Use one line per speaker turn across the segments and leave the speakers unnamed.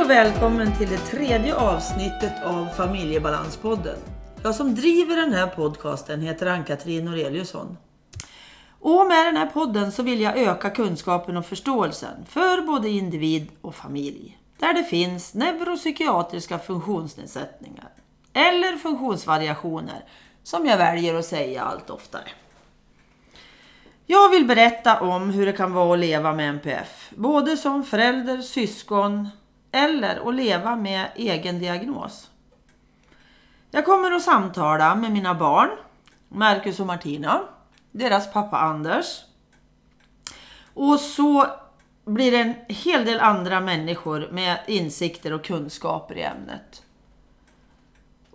Hej och välkommen till det tredje avsnittet av Familjebalanspodden. Jag som driver den här podcasten heter Ann-Katrin Noreliusson. Och med den här podden så vill jag öka kunskapen och förståelsen för både individ och familj. Där det finns neuropsykiatriska funktionsnedsättningar eller funktionsvariationer som jag väljer att säga allt oftare. Jag vill berätta om hur det kan vara att leva med NPF, både som förälder, syskon eller att leva med egen diagnos. Jag kommer att samtala med mina barn, Marcus och Martina, deras pappa Anders. Och så blir det en hel del andra människor med insikter och kunskaper i ämnet.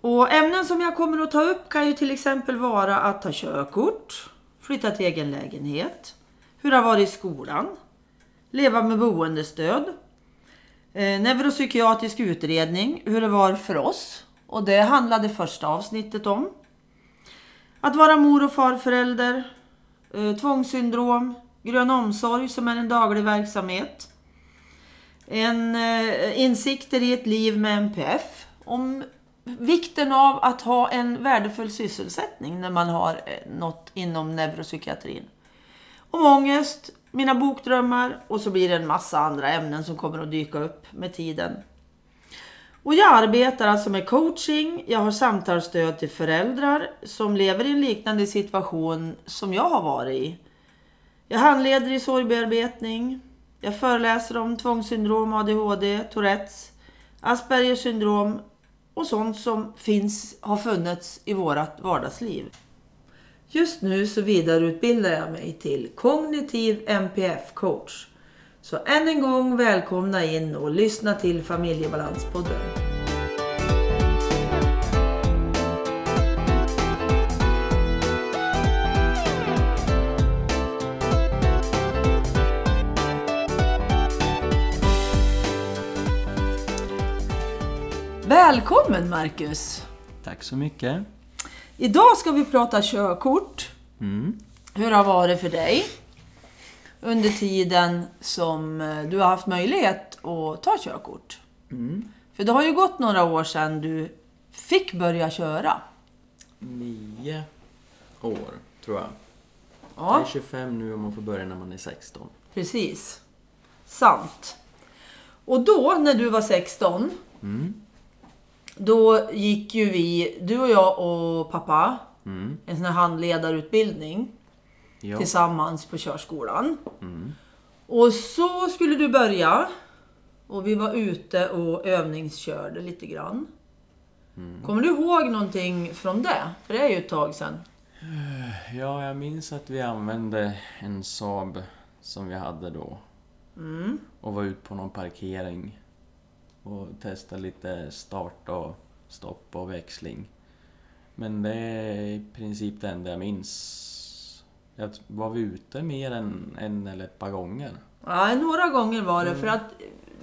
Och ämnen som jag kommer att ta upp kan ju till exempel vara att ta körkort, flytta till egen lägenhet, hur det har varit i skolan, leva med boendestöd, eh, neuropsykiatrisk utredning, hur det var för oss. Och det handlade första avsnittet om. Att vara mor och farförälder, eh, tvångssyndrom, grön omsorg som är en daglig verksamhet. En eh, insikter i ett liv med NPF. Om vikten av att ha en värdefull sysselsättning när man har eh, något inom neuropsykiatrin. Om ångest, mina bokdrömmar och så blir det en massa andra ämnen som kommer att dyka upp med tiden. Och jag arbetar alltså med coaching, jag har samtalsstöd till föräldrar som lever i en liknande situation som jag har varit i. Jag handleder i sorgbearbetning, jag föreläser om tvångssyndrom, ADHD, Tourettes, Aspergers syndrom och sånt som finns, har funnits i vårt vardagsliv. Just nu så vidareutbildar jag mig till kognitiv NPF-coach. Så än en gång välkomna in och lyssna till Familjebalanspodden. Välkommen Marcus!
Tack så mycket.
Idag ska vi prata körkort.
Mm.
Hur har varit för dig under tiden som eh, du har haft möjlighet att ta körkort.
Mm.
För det har ju gått några år sedan du fick börja köra.
Nio år, tror jag. Jag
Ja,
är 25 nu och man får börja när man är 16.
precis. Sant. Och då, när du var 16,
Mm.
Då gick ju vi, du och jag och pappa,
Mm.
en sån här handledarutbildning
Ja.
tillsammans på körskolan.
Mm.
Och så skulle du börja. Och vi var ute och övningskörde lite grann.
Mm.
Kommer du ihåg någonting från det? För det är ju ett tag sedan.
ja, jag minns att vi använde en Saab som vi hade då.
Mm.
Och var ute på någon parkering. Och testade lite start och stopp och växling. Men det är i princip det enda jag minns. Jag var vi ute mer än en eller ett par gånger?
Ja, några gånger var det. För att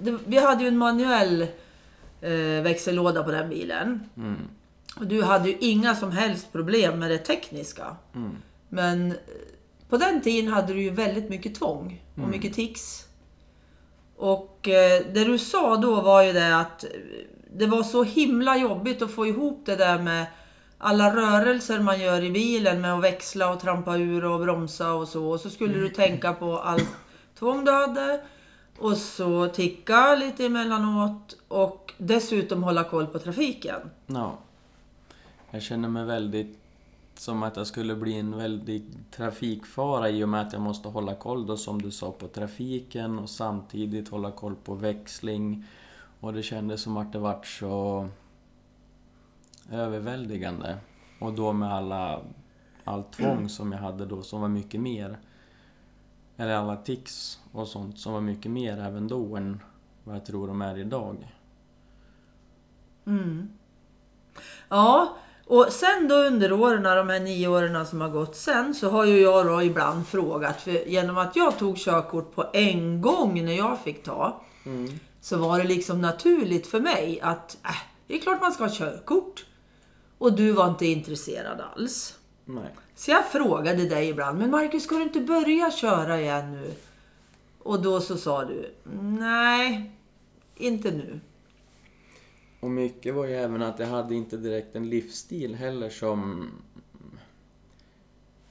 det, vi hade ju en manuell eh, växellåda på den bilen.
Mm.
Och du hade ju inga som helst problem med det tekniska.
Mm.
Men eh, på den tiden hade du ju väldigt mycket tvång och
Mm.
mycket tics. Och eh, det du sa då var ju det att det var så himla jobbigt att få ihop det där med alla rörelser man gör i bilen med att växla och trampa ur och bromsa och så. Och så skulle du tänka på allt tvång du hade. Och så ticka lite emellanåt och dessutom hålla koll på trafiken.
Ja. Jag känner mig väldigt som att jag skulle bli en väldig trafikfara i och med att jag måste hålla koll då som du sa på trafiken och samtidigt hålla koll på växling. Och det kändes som att det vart så överväldigande. Och då med alla, all tvång som jag hade då som var mycket mer. Eller alla tics och sånt som var mycket mer även då än vad jag tror de är idag.
Mm. Ja, och sen då under åren, de här nio åren som har gått sen, så har ju jag då ibland frågat, för genom att jag tog körkort på en gång när jag fick ta, så var det liksom naturligt för mig att, äh, det är klart man ska ha körkort. Och du var inte intresserad alls.
Nej.
Så jag frågade dig ibland, men Marcus ska du inte börja köra igen nu? Och då så sa du, nej, inte nu.
Och mycket var ju även att jag hade inte direkt en livsstil heller som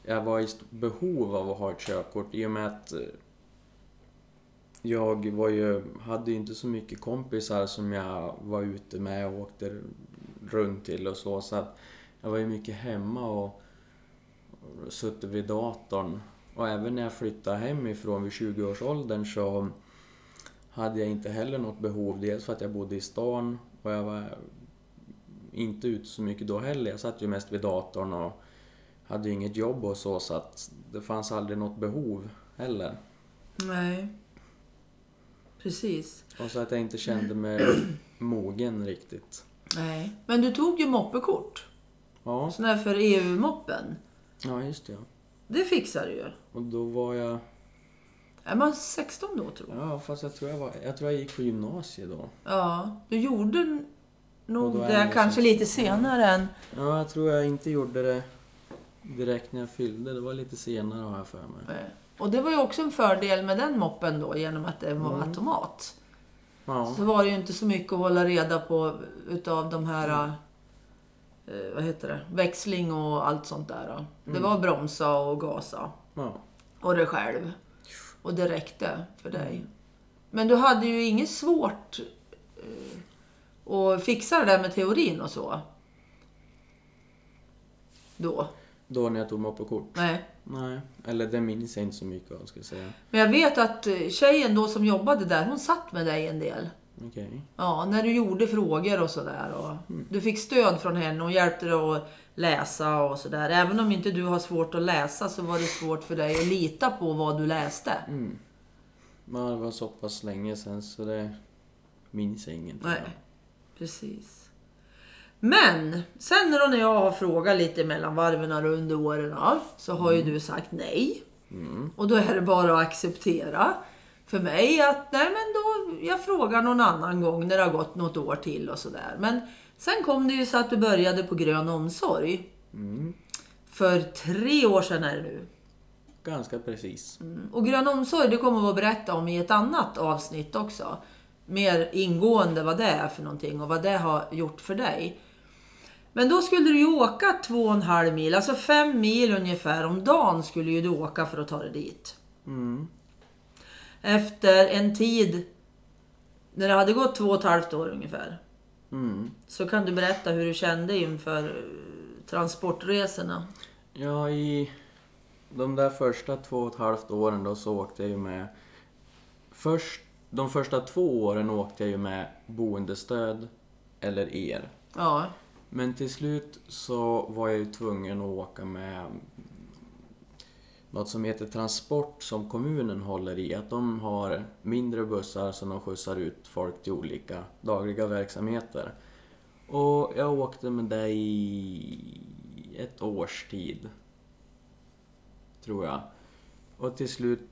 jag var i behov av att ha ett körkort i och med att eh, jag var ju, hade ju inte så mycket kompisar som jag var ute med och åkte runt till och så. Så att jag var ju mycket hemma och suttit vid datorn. Och även när jag flyttade hemifrån vid 20-årsåldern så hade jag inte heller något behov. Dels för att jag bodde i stan och jag var inte ute så mycket då heller. Jag satt ju mest vid datorn och hade ju inget jobb och så, så att det fanns aldrig något behov heller.
Nej. Precis.
Och så att jag inte kände mig mogen riktigt.
Nej. Men du tog ju moppekort.
Ja,
Sån här för EU-moppen.
ja just det. ja.
Det fixar du ju.
Och då var jag...
Är man 16 då tror jag?
Ja, fast jag tror jag var... Jag tror jag gick på gymnasiet då.
Ja. Du gjorde nog det kanske
16.
lite senare än...
Ja, jag tror jag inte gjorde det direkt när jag fyllde. Det var lite senare har jag för mig.
eh, Och det var ju också en fördel med den moppen då, genom att det var
Mm.
automat.
Ja,
Så var det ju inte så mycket att hålla reda på utav de här, eh, vad heter det, växling och allt sånt där. Då. Det
Mm.
var bromsa och gasa.
ja.
Och det själv. Och det räckte för dig. Men du hade ju inget svårt eh, att fixa det där med teorin och så. Då.
Då när jag tog mig på kort.
Nej.
Nej, eller det minns jag inte så mycket av ska jag säga.
Men jag vet att eh, tjejen då som jobbade där, hon satt med dig en del.
Okej.
Ja, när du gjorde frågor och sådär. Och Du fick stöd från henne och hjälpte dig att läsa och sådär. Även om inte du har svårt att läsa så var det svårt för dig att lita på vad du läste.
Mm. Men det var så pass länge sedan så det minns jag ingenting
Nej, precis. Men, sen då när jag har frågat lite mellan varven och under åren så har ju du sagt nej.
Mm.
Och då är det bara att acceptera för mig att nej men då, jag frågar någon annan gång när det har gått något år till och sådär. Men sen kom det ju så att du började på grön omsorg.
Mm.
För tre år sedan är det nu.
Ganska precis.
Och grön omsorg det kommer vi att berätta om i ett annat avsnitt också. Mer ingående vad det är för någonting och vad det har gjort för dig. Men då skulle du ju åka två och en halv mil, alltså fem mil ungefär om dagen skulle ju du åka för att ta dig dit.
Mm.
Efter en tid, när det hade gått två och ett halvt år ungefär,
Mm.
så kan du berätta hur du kände inför eh, transportresorna.
Ja, i de där första två och ett halvt åren då så åkte jag ju med... Först, de första två åren åkte jag ju med boendestöd eller er.
Ja,
Men till slut så var jag ju tvungen att åka med något som heter Transport som kommunen håller i. Att de har mindre bussar som de skjutsar ut folk till olika dagliga verksamheter. Och jag åkte med det i ett års tid. Tror jag. Och till slut,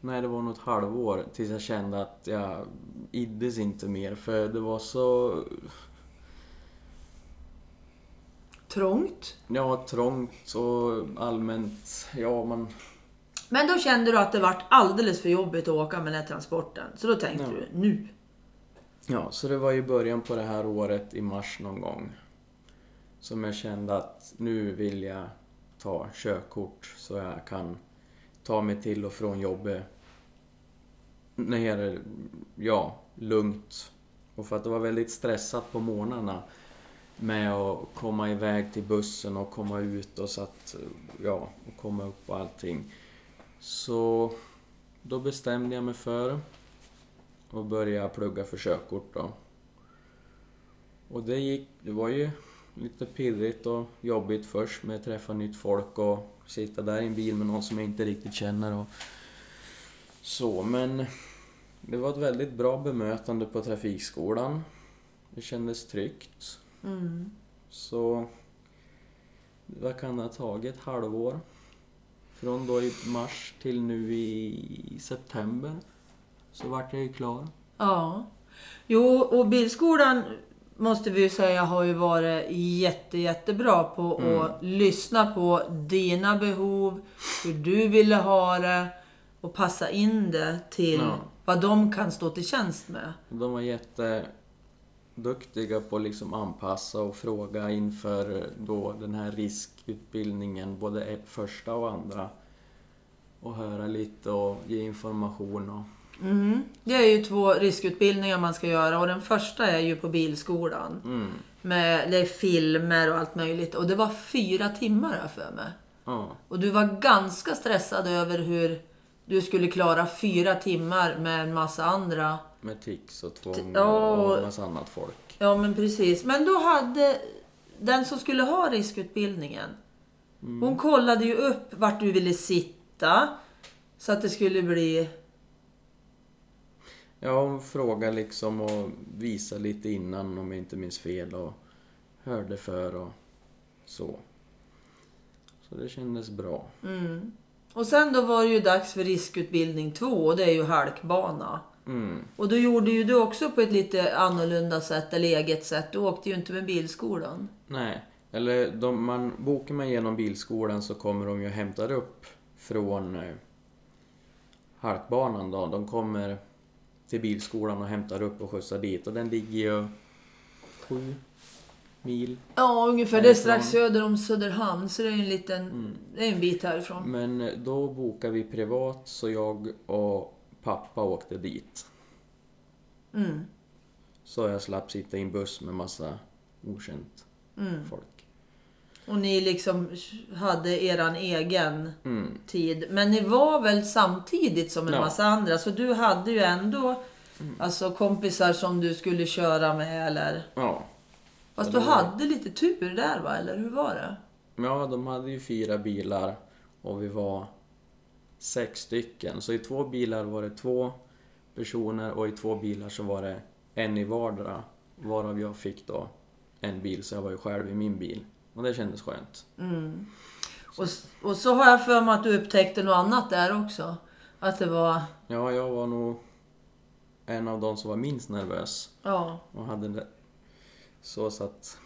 nej det var något halvår tills jag kände att jag iddes inte mer för det var så
trångt.
Ja, trångt och allmänt, ja man...
Men då kände du att det vart alldeles för jobbigt att åka med den här transporten. Så då tänkte
Ja.
du, nu.
Ja, så det var i början på det här året, i mars någon gång, som jag kände att nu vill jag ta körkort så jag kan ta mig till och från jobbet ner, ja, lugnt. Och för att det var väldigt stressat på morgnarna med att komma iväg till bussen och komma ut och så att, ja, och komma upp och allting. Så då bestämde jag mig för att börja plugga för körkort då. Och det gick, det var ju lite pirrigt och jobbigt först med att träffa nytt folk och sitta där i en bil med någon som jag inte riktigt känner och så, men det var ett väldigt bra bemötande på trafikskolan. Det kändes tryggt.
Mm.
Så vad kan det ha tagit? Ett halvår? Från då i mars till nu i september så vart jag ju klar.
Ja. Jo, och bilskolan måste vi ju säga har ju varit jätte, jättebra på
Mm.
att lyssna på dina behov, hur du ville ha det och passa in det till
Ja.
vad de kan stå till tjänst med.
De var jätte... duktiga på att liksom anpassa och fråga inför då den här riskutbildningen, både e- första och andra. Och höra lite och ge information och...
Mm. Det är ju två riskutbildningar man ska göra och den första är ju på bilskolan.
Mm.
Med, det filmer och allt möjligt. Och det var fyra timmar här för mig.
Ja.
Och du var ganska stressad över hur du skulle klara fyra timmar med en massa andra.
Med tics och tvång och
och-
massa annat folk.
Ja men precis. Men då hade den som skulle ha riskutbildningen. Hon kollade ju upp vart du ville sitta. Så att det skulle bli...
Ja, hon frågade liksom och visade lite innan om jag inte minns fel och hörde för och så. Så det kändes bra.
Mm. Och sen då var det ju dags för riskutbildning två och det är ju halkbana.
Mm.
Och då gjorde ju du också på ett lite annorlunda sätt, eller eget sätt. Du åkte ju inte med bilskolan.
Nej, eller de, man, bokar man genom bilskolan så kommer de ju och hämtar upp från eh, halkbanan då. De kommer till bilskolan och hämtar upp och skjutsar dit och den ligger ju sju mil.
Ja, ungefär. Det är strax
Härifrån.
söder om Söderhamn, så det är en liten... Det är en bit härifrån.
Men då bokade vi privat så jag och pappa åkte dit.
Mm.
Så jag slapp sitta i en buss med massa okänt
Mm.
folk.
Och ni liksom hade eran egen
Mm.
tid. Men ni var väl samtidigt som en
Ja.
massa andra, så du hade ju ändå
Mm.
alltså kompisar som du skulle köra med eller...
Ja.
Fast du hade lite tur där va, eller hur var det?
Ja, de hade ju fyra bilar och vi var sex stycken. Så i två bilar var det två personer och i två bilar så var det en i vardera. Varav jag fick då en bil, så jag var ju själv i min bil. Och det kändes skönt.
Mm. Och, och så har jag för mig att du upptäckte något annat där också. Att det var...
Ja, jag var nog en av de som var minst nervös.
Ja.
Och hade det så så att...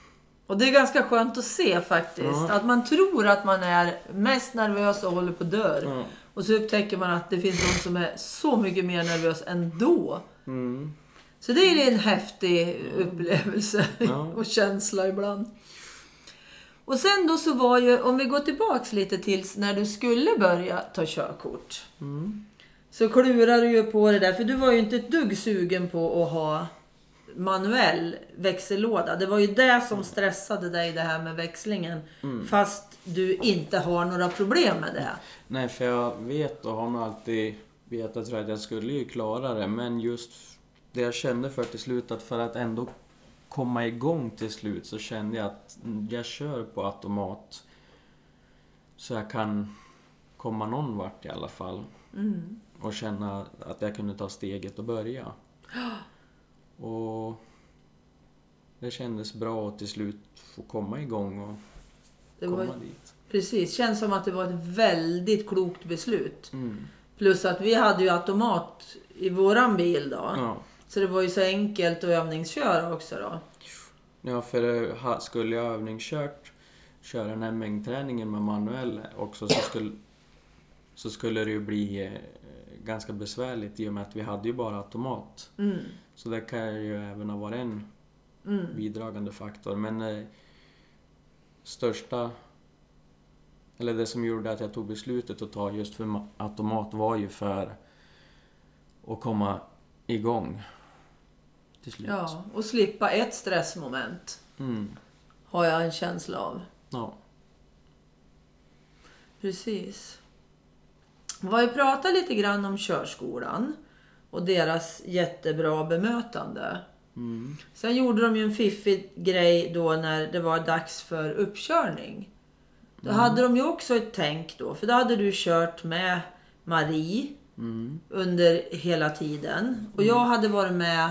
Och det är ganska skönt att se faktiskt.
Ja.
Att man tror att man är mest nervös och håller på att dö.
Ja.
Och så upptäcker man att det finns de som är så mycket mer nervös ändå.
Mm.
Så det är en häftig upplevelse
Ja.
och känsla ibland. Och sen då så var ju, om vi går tillbaks lite tills när du skulle börja ta körkort.
Mm.
Så klurar du ju på det där, för du var ju inte ett dugg sugen på att ha manuell växellåda. Det var ju det som stressade dig, det här med växlingen. Fast du inte har några problem med det.
Nej, för jag vet och har nog alltid vetat att jag skulle ju klara det. Men just det jag kände för till slut att för att ändå komma igång till slut så kände jag att jag kör på automat. Så jag kan komma någon vart i alla fall.
Mm.
Och känna att jag kunde ta steget och börja. Och det kändes bra att till slut få komma igång och
Det
komma
var,
dit.
precis, känns som att det var ett väldigt klokt beslut.
Mm.
Plus att vi hade ju automat i våran bil då.
Ja.
Så det var ju så enkelt att övningsköra också då.
Ja, för skulle jag övningskört, köra den här mängdträningen med manuell också så skulle, så skulle det ju bli eh, ganska besvärligt i och med att vi hade ju bara automat.
Mm.
Så det kan ju även ha varit en
Mm.
bidragande faktor. Men eh, största, eller det som gjorde att jag tog beslutet att ta just för ma- automat var ju för att komma igång till slut.
Ja, och slippa ett stressmoment.
Mm.
Har jag en känsla av.
Ja.
Precis. Vi har ju pratat lite grann om körskolan. Och deras jättebra bemötande.
Mm.
Sen gjorde de ju en fiffig grej då när det var dags för uppkörning. Då hade de ju också ett tänk då. För då hade du kört med Marie
Mm.
under hela tiden. Och jag hade varit med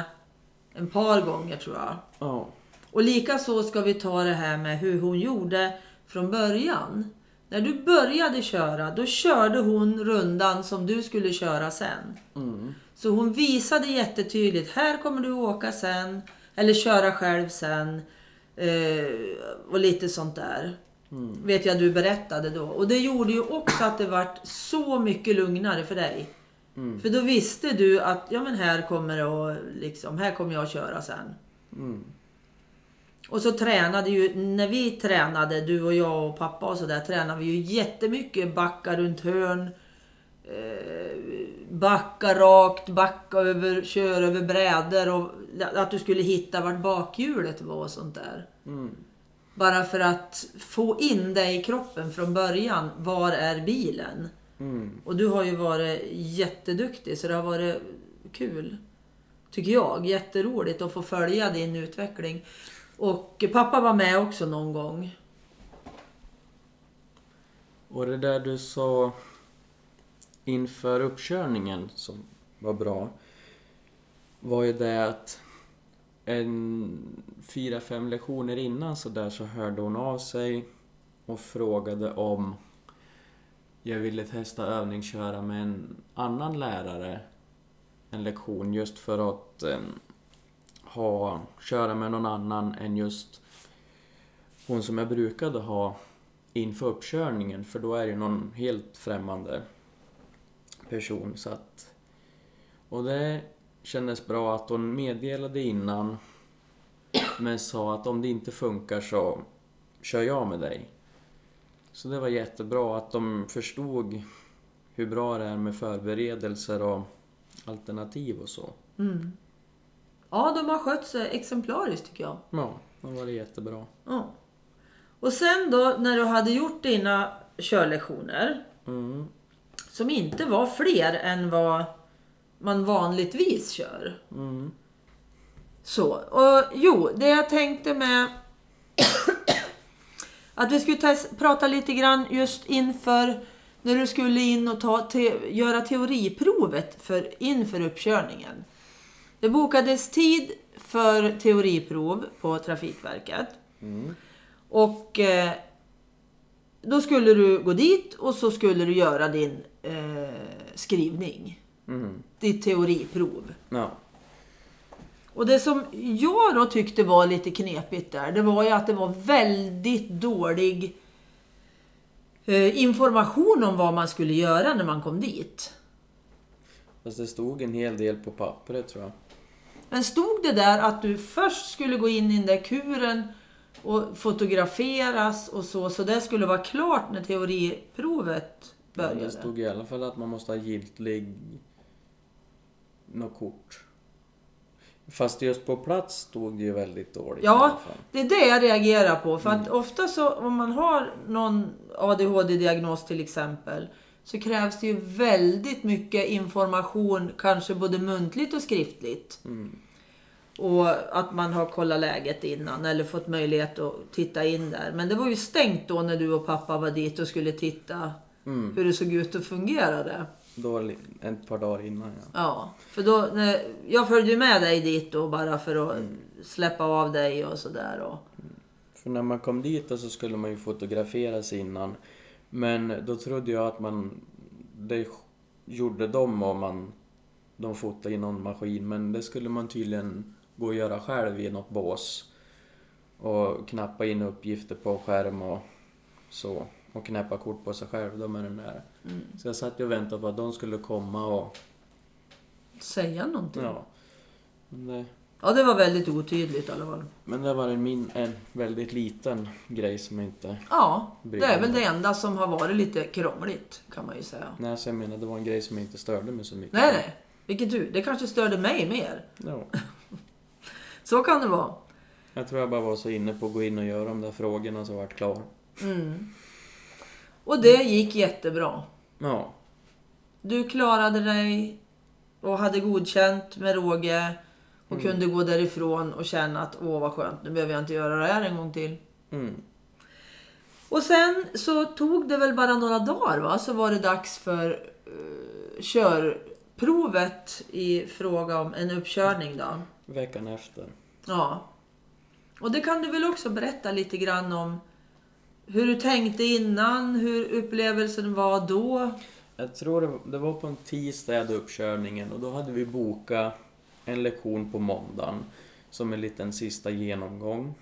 en par gånger tror jag.
Ja.
Och lika så ska vi ta det här med hur hon gjorde från början. När du började köra, då körde hon rundan som du skulle köra sen.
Mm.
Så hon visade jättetydligt, här kommer du åka sen. Eller köra själv sen. Eh, och lite sånt där. Vet jag du berättade då. Och det gjorde ju också att det vart så mycket lugnare för dig.
Mm.
För då visste du att, ja men här kommer det att, liksom, här kommer jag att köra sen.
Mm.
Och så tränade ju, när vi tränade, du och jag och pappa och sådär, tränade vi ju jättemycket backa runt hörn. Eh, backa rakt, backa över, köra över brädor och att du skulle hitta vart bakhjulet var och sånt där.
Mm.
Bara för att få in det i kroppen från början. Var är bilen?
Mm.
Och du har ju varit jätteduktig så det har varit kul. Tycker jag. Jätteroligt att få följa din utveckling. Och pappa var med också någon gång.
Och det där du sa inför uppkörningen som var bra var ju det att en fyra, fem lektioner innan så där så hörde hon av sig och frågade om jag ville testa övningsköra med en annan lärare en lektion just för att eh, ha, köra med någon annan än just hon som jag brukade ha inför uppkörningen för då är det någon helt främmande person så att och det kändes bra att hon meddelade innan men sa att om det inte funkar så kör jag med dig. Så det var jättebra att de förstod hur bra det är med förberedelser och alternativ och så.
Mm. Ja, de har skött sig exemplariskt tycker jag.
Ja, det var det jättebra.
Ja. Och sen då när du hade gjort dina körlektioner,
Mm.
Som inte var fler än vad man vanligtvis kör.
Mm.
Så, och jo, det jag tänkte med att vi skulle prata lite grann just inför när du skulle in och ta te- göra teoriprovet för, inför uppkörningen. Det bokades tid för teoriprov på Trafikverket.
Mm.
Och eh, då skulle du gå dit och så skulle du göra din eh, skrivning.
Mm.
Ditt teoriprov.
Ja.
Och det som jag då tyckte var lite knepigt där, det var ju att det var väldigt dålig eh, information om vad man skulle göra när man kom dit.
Fast det stod en hel del på pappret tror jag.
Men stod det där att du först skulle gå in i den där kuren och fotograferas och så, så det skulle vara klart när teoriprovet
Men
började?
det stod i alla fall att man måste ha giltig... Något kort. Fast just på plats stod det ju väldigt dåligt
Ja. Det är det jag reagerar på. För att ofta så om man har någon ADHD-diagnos till exempel. Så krävs det ju väldigt mycket information, kanske både muntligt och skriftligt.
Mm.
Och att man har kollat läget innan eller fått möjlighet att titta in där. Men det var ju stängt då när du och pappa var dit och skulle titta
Mm.
hur det såg ut och fungerade.
Då li- ett par dagar innan ja.
Ja, för då, när, jag följde ju med dig dit då bara för att
Mm.
släppa av dig och sådär. Och,
För när man kom dit så skulle man ju fotograferas innan. Men då trodde jag att man... Det gjorde de om man... De fotade i någon maskin. Men det skulle man tydligen gå och göra själv i något bås. Och knappa in uppgifter på skärm och så. Och knäppa kort på sig själv då med den där.
mm,
Så jag satt ju och väntade på att de skulle komma och...
säga någonting.
Ja. Men det,
Ja, det var väldigt otydligt i alla fall.
men det var en, min, en väldigt liten grej som inte...
Ja, det är väl
mig.
det enda som har varit lite krångligt kan man ju säga.
Nej, så jag menar det var en grej som inte störde mig så mycket.
Nej, nej. Vilket tur. Det kanske störde mig mer.
Ja.
Så kan det vara.
Jag tror jag bara var så inne på att gå in och göra de där frågorna så vart klar.
Mm. Och det gick jättebra.
Ja.
Du klarade dig och hade godkänt med råge och
Mm.
kunde gå därifrån och känna att åh vad skönt, nu behöver jag inte göra det här en gång till.
Mm.
Och sen så tog det väl bara några dagar va, så var det dags för uh, körprovet i fråga om en uppkörning då.
Veckan efter.
Ja. Och det kan du väl också berätta lite grann om hur du tänkte innan, hur upplevelsen var då.
Jag tror det, var på en tisdag jag hade uppkörningen och då hade vi bokat en lektion på måndagen som en liten sista genomgång.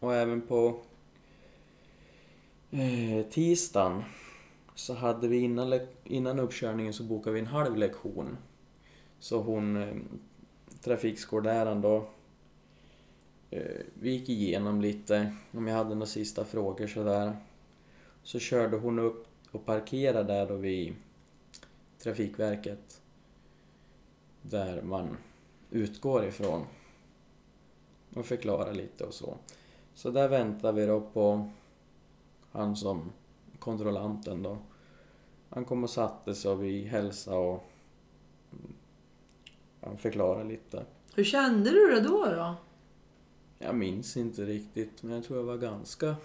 Och även på eh, tisdagen så hade vi innan, innan uppkörningen så bokade vi en halv lektion. Så hon, eh, trafikskolläraren då, Eh, vi gick igenom lite, om jag hade några sista frågor sådär. Så körde hon upp och parkerade där då vid Trafikverket. Där man utgår ifrån. Och förklara lite och så. Så där väntar vi då på han som kontrollanten då. Han kom och satte sig och vi hälsade och han förklarade lite.
Hur kände du det då? då?
Jag minns inte riktigt, men jag tror jag var ganska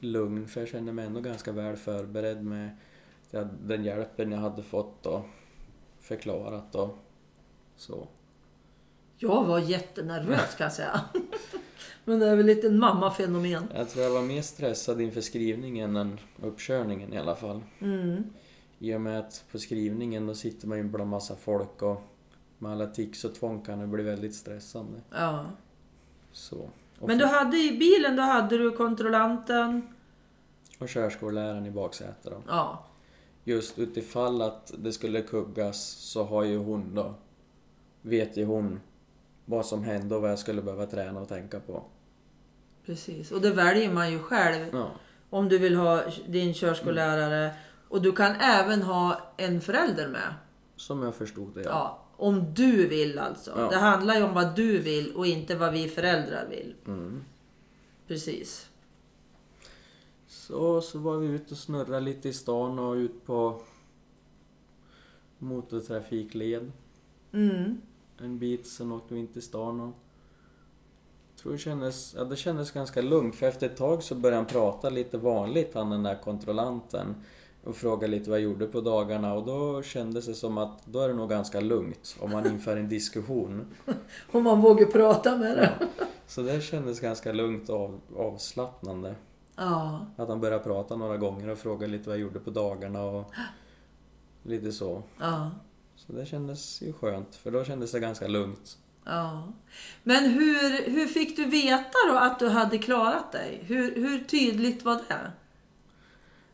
lugn för jag kände mig ändå ganska väl förberedd med den hjälpen jag hade fått och förklarat och så.
Jag var jättenervös kan jag säga. Men det är väl lite en mammafenomen.
Jag tror jag var mer stressad inför skrivningen än uppkörningen i alla fall.
Mm.
I och med att på skrivningen då sitter man ju bland massa folk och med alla tics och tvång kan det bli väldigt stressande.
Ja.
Så.
Men du hade i bilen, då hade du kontrollanten.
Och körskolläraren i baksätet då.
Ja.
Just utifall att det skulle kuggas så har ju hon då, vet ju hon vad som hände och vad jag skulle behöva träna och tänka på.
Precis. Och det väljer man ju själv.
Ja,
Om du vill ha din körskollärare. Och du kan även ha en förälder med.
som jag förstod det.
Ja. Om du vill alltså.
Ja.
Det handlar ju om vad du vill och inte vad vi föräldrar vill.
Mm.
Precis.
Så, så var vi ute och snurrade lite i stan och ut på motortrafikled
Mm.
en bit, sen åkte vi in till stan och tror det kändes, ja, det kändes ganska lugnt för efter ett tag så började han prata lite vanligt, han den där kontrollanten och frågade lite vad jag gjorde på dagarna och då kändes det som att då är det nog ganska lugnt om man inför en diskussion.
Om man vågar prata med det.
Så det kändes ganska lugnt och av, avslappnande.
Ja.
Att han började prata några gånger och fråga lite vad jag gjorde på dagarna och lite så.
Ja.
Så det kändes ju skönt, för då kändes det ganska lugnt.
Ja. Men hur, hur fick du veta då att du hade klarat dig? Hur, hur tydligt var det?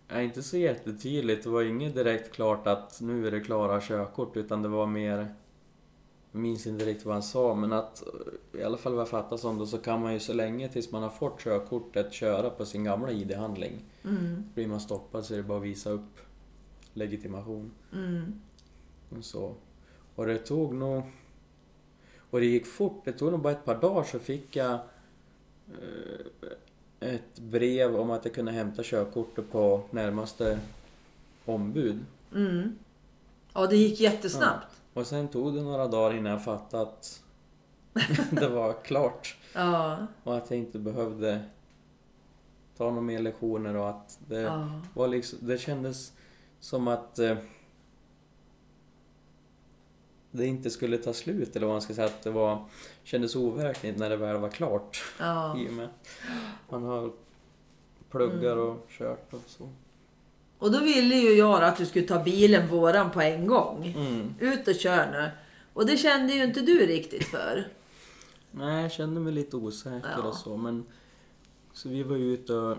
Ja, inte så jättetydligt. Det var inget direkt klart att nu är det klara körkort, utan det var mer... Jag minns inte riktigt vad han sa, men att i alla fall vad jag fattar som det så kan man ju så länge tills man har fått körkortet köra på sin gamla ID-handling.
Mm.
Blir man stoppad så är det bara att visa upp legitimation.
Mm.
Och så. Och det tog nog... Och det gick fort. Det tog nog bara ett par dagar så fick jag eh, ett brev om att jag kunde hämta körkortet på närmaste ombud.
Mm. Ja, det gick jättesnabbt.
Och sen tog det några dagar innan jag fattade att det var klart.
Ja.
Och att jag inte behövde ta några mer lektioner och att det
Ja.
var liksom, det kändes som att eh, det inte skulle ta slut eller vad man ska säga. Att det var, kändes overkligt när det väl var klart.
ja.
I och med man har pluggar
Mm.
och kört och så.
Och då ville ju jag att du skulle ta bilen våran på en gång.
Mm.
Ut och kör nu. Och det kände ju inte du riktigt för.
Nej, jag kände mig lite osäker
Ja.
och så men... Så vi var ute och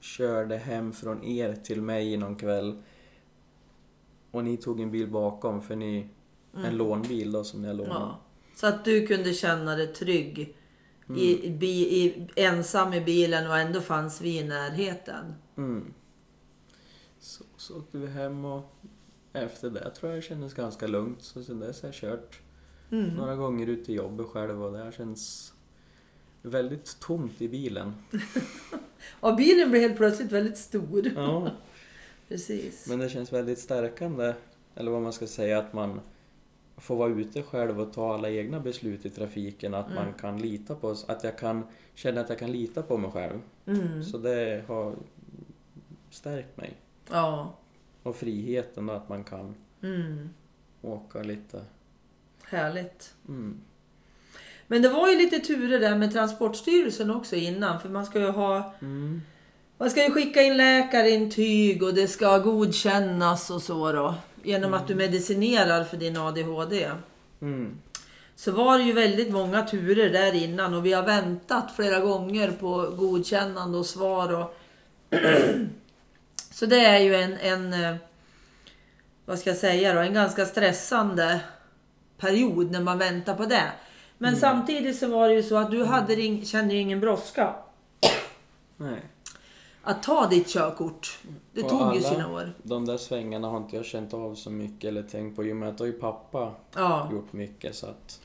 körde hem från er till mig någon kväll. Och ni tog en bil bakom för ni... En lånbil då som jag lånade.
Mm. Ja. Så att du kunde känna dig trygg. I, i, bi- i, ensam i bilen och ändå fanns vi i närheten.
Mm. Så, så åkte vi hem och efter det tror jag det kändes ganska lugnt. Så sen dess har jag kört
Mm.
några gånger ut till jobbet själv och det här känns väldigt tomt i bilen.
Ja, bilen blev helt plötsligt väldigt stor.
Ja,
Precis.
men det känns väldigt stärkande, eller vad man ska säga, att man får vara ute själv och ta alla egna beslut i trafiken. Att man kan lita på oss, att jag kan känna att jag kan lita på mig själv.
Mm.
Så det har stärkt mig.
Ja.
Och friheten då, att man kan
Mm.
åka lite.
Härligt.
Mm.
Men det var ju lite turer där med Transportstyrelsen också innan. För man ska ju ha...
Mm.
Man ska ju skicka in läkarintyg och det ska godkännas och så då. Genom att du medicinerar för din ADHD.
Mm.
Så var det ju väldigt många turer där innan och vi har väntat flera gånger på godkännande och svar. Och så det är ju en, en, eh, vad ska jag säga då, en ganska stressande period när man väntar på det. Men samtidigt så var det ju så att du hade, ing- kände ju ingen brådska
Nej.
Att ta ditt körkort. Det
Och
tog ju sina år.
De där svängarna har inte jag känt av så mycket eller tänkt på i och med att har ju pappa
Ja.
gjort mycket så att...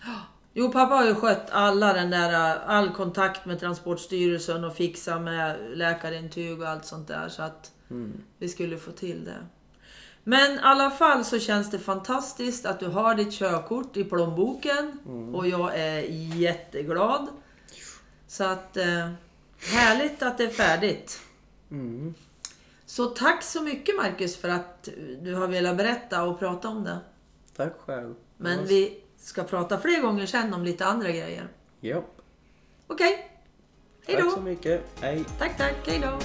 Jo, pappa har ju skött alla den där, all kontakt med Transportstyrelsen och fixa med läkarintyg och allt sånt där så att
Mm.
vi skulle få till det. Men i alla fall så känns det fantastiskt att du har ditt körkort i plånboken och jag är jätteglad. Så att eh, härligt att det är färdigt.
Mm.
Så tack så mycket Marcus för att du har velat berätta och prata om det.
Tack själv.
Men vi ska prata fler gånger sen om lite andra grejer.
Japp.
Okej. Hej
Tack
då.
så mycket. Hej.
Tack, tack. Hej då.